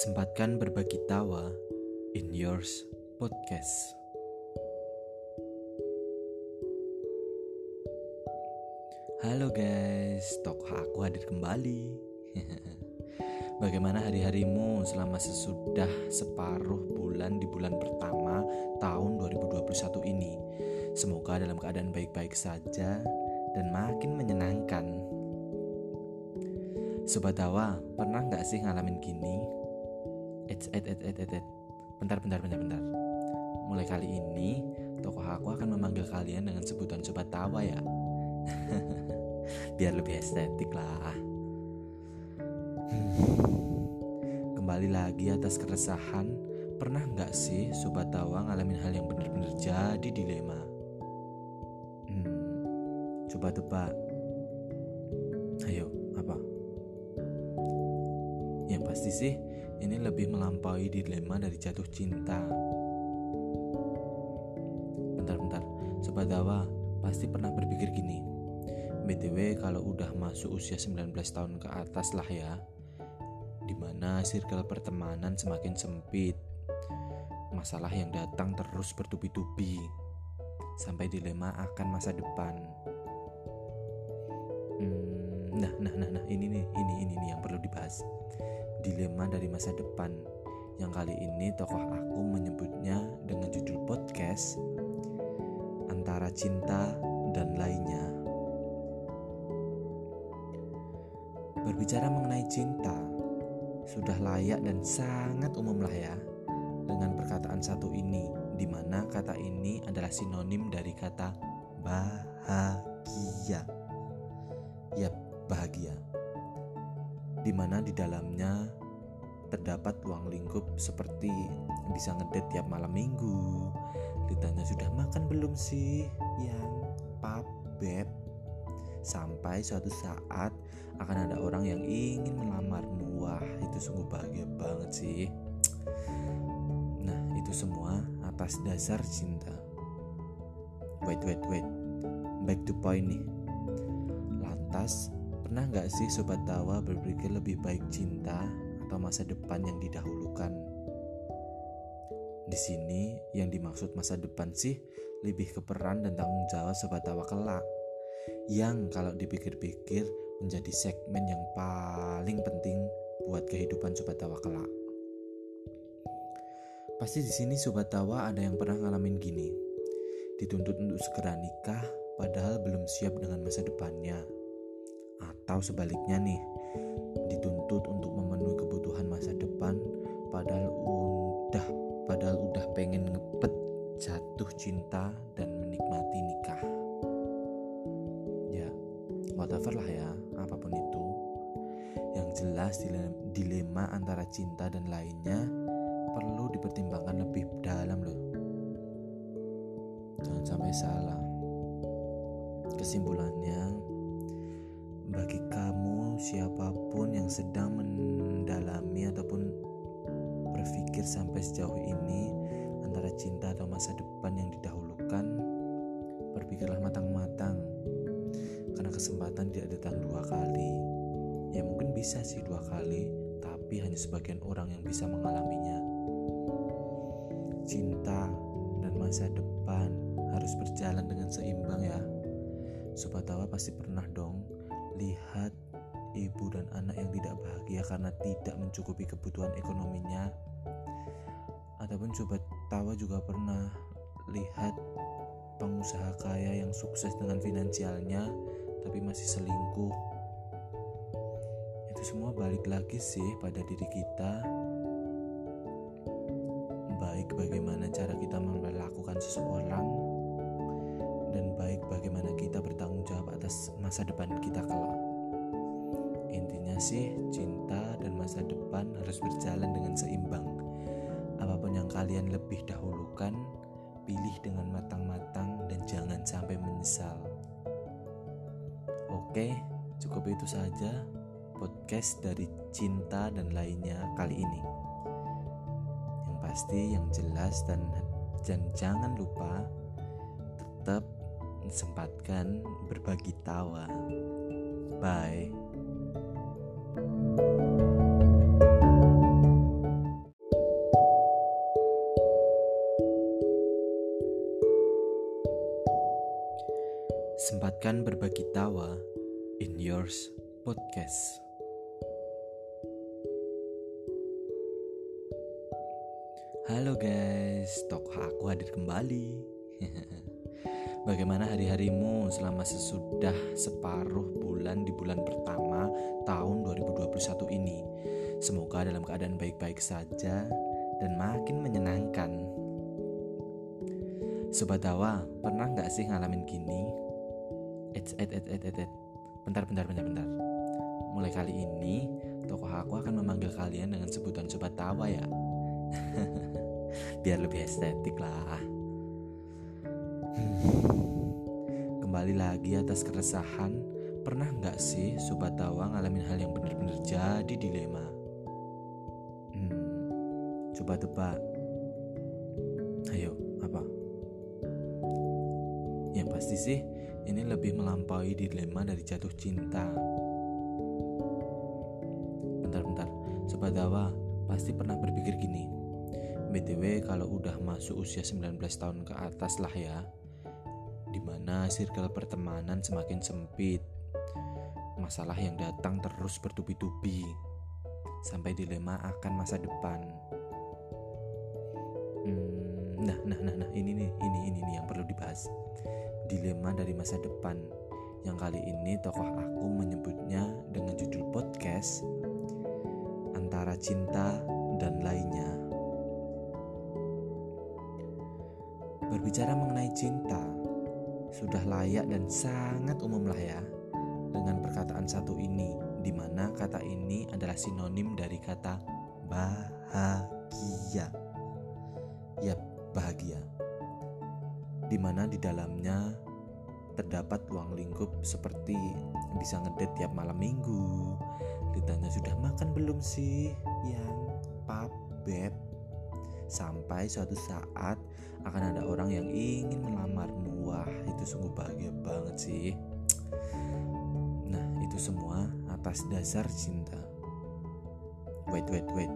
Sempatkan berbagi tawa in yours podcast. Halo guys, tokoh aku hadir kembali. Bagaimana hari-harimu selama sesudah separuh bulan di bulan pertama tahun 2021 ini? Semoga dalam keadaan baik-baik saja dan makin menyenangkan. Sobat Tawa, pernah nggak sih ngalamin gini? Et, et, et, et, et. Bentar, bentar, bentar, bentar. Mulai kali ini, tokoh aku akan memanggil kalian dengan sebutan Sobat Tawa ya. Biar lebih estetik lah. Kembali lagi atas keresahan, pernah nggak sih Sobat Tawa ngalamin hal yang benar-benar jadi dilema? Hmm, coba tebak. Ayo, apa? Yang pasti sih, ini lebih melampaui dilema dari jatuh cinta. Bentar-bentar, Sobat Tawa pasti pernah berpikir gini. BTW kalau udah masuk usia 19 tahun ke atas lah ya Di mana circle pertemanan semakin sempit Masalah yang datang terus bertubi-tubi Sampai dilema akan masa depan hmm, Nah, nah, nah, nah, ini nih, ini, ini nih yang perlu dibahas Dilema dari masa depan Yang kali ini tokoh aku menyebutnya dengan judul podcast Antara cinta dan lainnya Berbicara mengenai cinta, sudah layak dan sangat umum lah ya dengan perkataan satu ini, di mana kata ini adalah sinonim dari kata bahagia. Yap, bahagia. Di mana di dalamnya terdapat ruang lingkup seperti bisa ngedet tiap malam minggu. Ditanya sudah makan belum sih? Yang pap beb. Sampai suatu saat akan ada orang yang ingin melamarmu wah itu sungguh bahagia banget sih. Nah itu semua atas dasar cinta. Wait wait wait. Back to point nih. Lantas pernah nggak sih sobat tawa berpikir lebih baik cinta atau masa depan yang didahulukan di sini yang dimaksud masa depan sih lebih ke peran dan tanggung jawab sobat tawa kelak yang kalau dipikir-pikir menjadi segmen yang paling penting buat kehidupan Sobat Tawa kelak. Pasti di sini Sobat Tawa ada yang pernah ngalamin gini. Dituntut untuk segera nikah padahal belum siap dengan masa depannya. Atau sebaliknya nih, dituntut untuk memenuhi kebutuhan masa depan padahal udah padahal udah pengen ngepet jatuh cinta dan menikmati nikah. Whatever lah ya apa pun itu. Yang jelas dilema antara cinta dan lainnya perlu dipertimbangkan lebih dalam loh. Jangan sampai salah. Kesimpulannya siapa pun yang sedang mendalami ataupun berpikir sampai sejauh ini antara cinta atau masa depan yang didahulukan berpikirlah matang-matang karena kesempatan tidak datang dua kali. Ya mungkin bisa sih dua kali, tapi hanya sebagian orang yang bisa mengalaminya. Cinta dan masa depan harus berjalan dengan seimbang ya. Sobat Tawa pasti pernah dong lihat ibu dan anak yang tidak bahagia karena tidak mencukupi kebutuhan ekonominya. Ataupun sobat Tawa juga pernah lihat pengusaha kaya yang sukses dengan finansialnya tapi masih selingkuh. Itu semua balik lagi sih pada diri kita. Baik bagaimana cara kita memperlakukan seseorang dan baik bagaimana kita bertanggung jawab atas masa depan kita kelak intinya sih cinta dan masa depan harus berjalan dengan seimbang apa pun yang kalian lebih dahulukan pilih dengan matang-matang dan jangan sampai menyesal Oke, cukup itu saja podcast dari cinta dan lainnya kali ini. Yang pasti, yang jelas dan dan jangan lupa tetap sempatkan berbagi tawa. Bye. Sempatkan berbagi tawa in yours podcast. Halo guys, tokoh aku hadir kembali. Bagaimana hari-harimu selama sesudah separuh bulan di bulan pertama tahun 2021 ini? Semoga dalam keadaan baik-baik saja dan makin menyenangkan. Sobat Dawa, pernah nggak sih ngalamin gini? Et, et, et, et, et. Bentar, bentar, bentar, bentar. Mulai kali ini, tokoh aku akan memanggil kalian dengan sebutan Sobat Tawa ya. Biar lebih estetik lah. Hmm. Kembali lagi atas keresahan, pernah nggak sih Sobat Tawa ngalamin hal yang benar-benar jadi dilema? Hmm, coba tebak. Ayo, apa? Yang pasti sih, ini lebih melampaui dilema dari jatuh cinta. Bentar-bentar, Sobat Dawa pasti pernah berpikir gini. BTW kalau udah masuk usia 19 tahun ke atas lah ya, di mana circle pertemanan semakin sempit. Masalah yang datang terus bertubi-tubi, sampai dilema akan masa depan. Hmm, nah, nah, nah, nah, ini nih, ini, ini nih yang perlu dibahas dilema dari masa depan yang kali ini tokoh aku menyebutnya dengan judul podcast antara cinta dan lainnya. Berbicara mengenai cinta sudah layak dan sangat umum lah ya dengan perkataan satu ini di mana kata ini adalah sinonim dari kata bahagia. Yap, bahagia di mana di dalamnya terdapat uang lingkup seperti bisa ngedet tiap malam minggu. Ditanya sudah makan belum sih? Yang pap beb. Sampai suatu saat akan ada orang yang ingin melamarmu. Wah itu sungguh bahagia banget sih. Nah itu semua atas dasar cinta. Wait wait wait.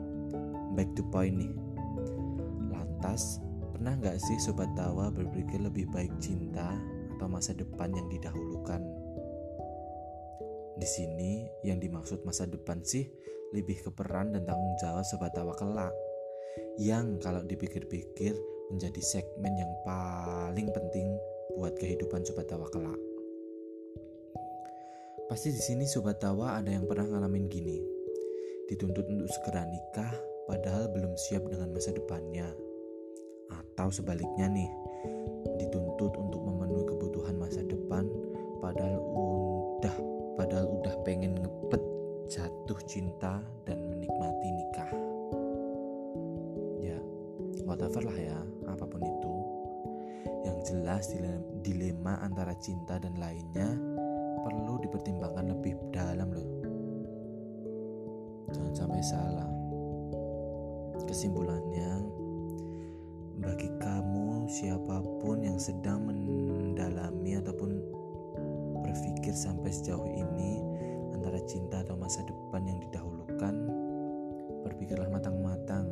Back to point nih. Lantas Pernah gak sih sobat tawa berpikir lebih baik cinta atau masa depan yang didahulukan? Di sini yang dimaksud masa depan sih lebih ke peran dan tanggung jawab sobat tawa kelak. Yang kalau dipikir-pikir menjadi segmen yang paling penting buat kehidupan sobat tawa kelak. Pasti di sini sobat tawa ada yang pernah ngalamin gini. Dituntut untuk segera nikah padahal belum siap dengan masa depannya atau sebaliknya nih. Dituntut untuk memenuhi kebutuhan masa depan padahal udah padahal udah pengen ngepet jatuh cinta dan menikmati nikah. Ya whatever lah ya apa pun itu. Yang jelas dilema antara cinta dan lainnya perlu dipertimbangkan lebih dalam loh. Jangan sampai salah. Kesimpulannya siapa pun yang sedang mendalami ataupun berpikir sampai sejauh ini antara cinta atau masa depan yang didahulukan berpikirlah matang-matang.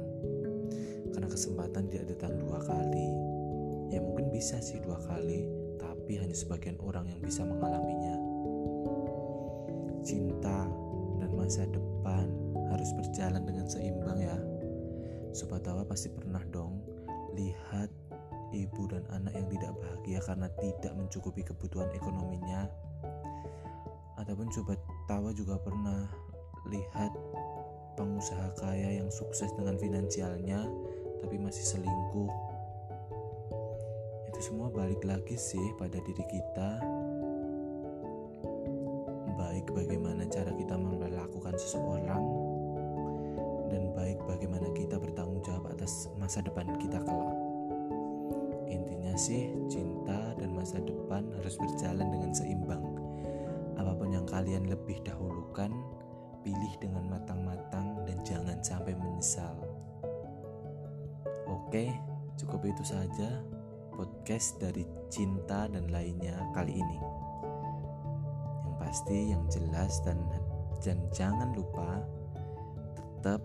Karena kesempatan tidak datang dua kali. Ya mungkin bisa sih dua kali tapi hanya sebagian orang yang bisa mengalaminya. Cinta dan masa depan harus berjalan dengan seimbang ya. Sobat Tawa pasti pernah dong lihat ibu dan anak yang tidak bahagia karena tidak mencukupi kebutuhan ekonominya. Ataupun coba tawa juga pernah lihat pengusaha kaya yang sukses dengan finansialnya tapi masih selingkuh. Itu semua balik lagi sih pada diri kita. Baik bagaimana cara kita memperlakukan seseorang dan baik bagaimana kita bertanggung jawab atas masa depan kita kelak. Intinya sih cinta dan masa depan harus berjalan dengan seimbang. Apa pun yang kalian lebih dahulukan, pilih dengan matang-matang dan jangan sampai menyesal. Oke, cukup itu saja podcast dari cinta dan lainnya kali ini. Yang pasti yang jelas dan dan jangan lupa tetap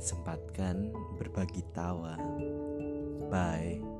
sempatkan berbagi tawa. Bye.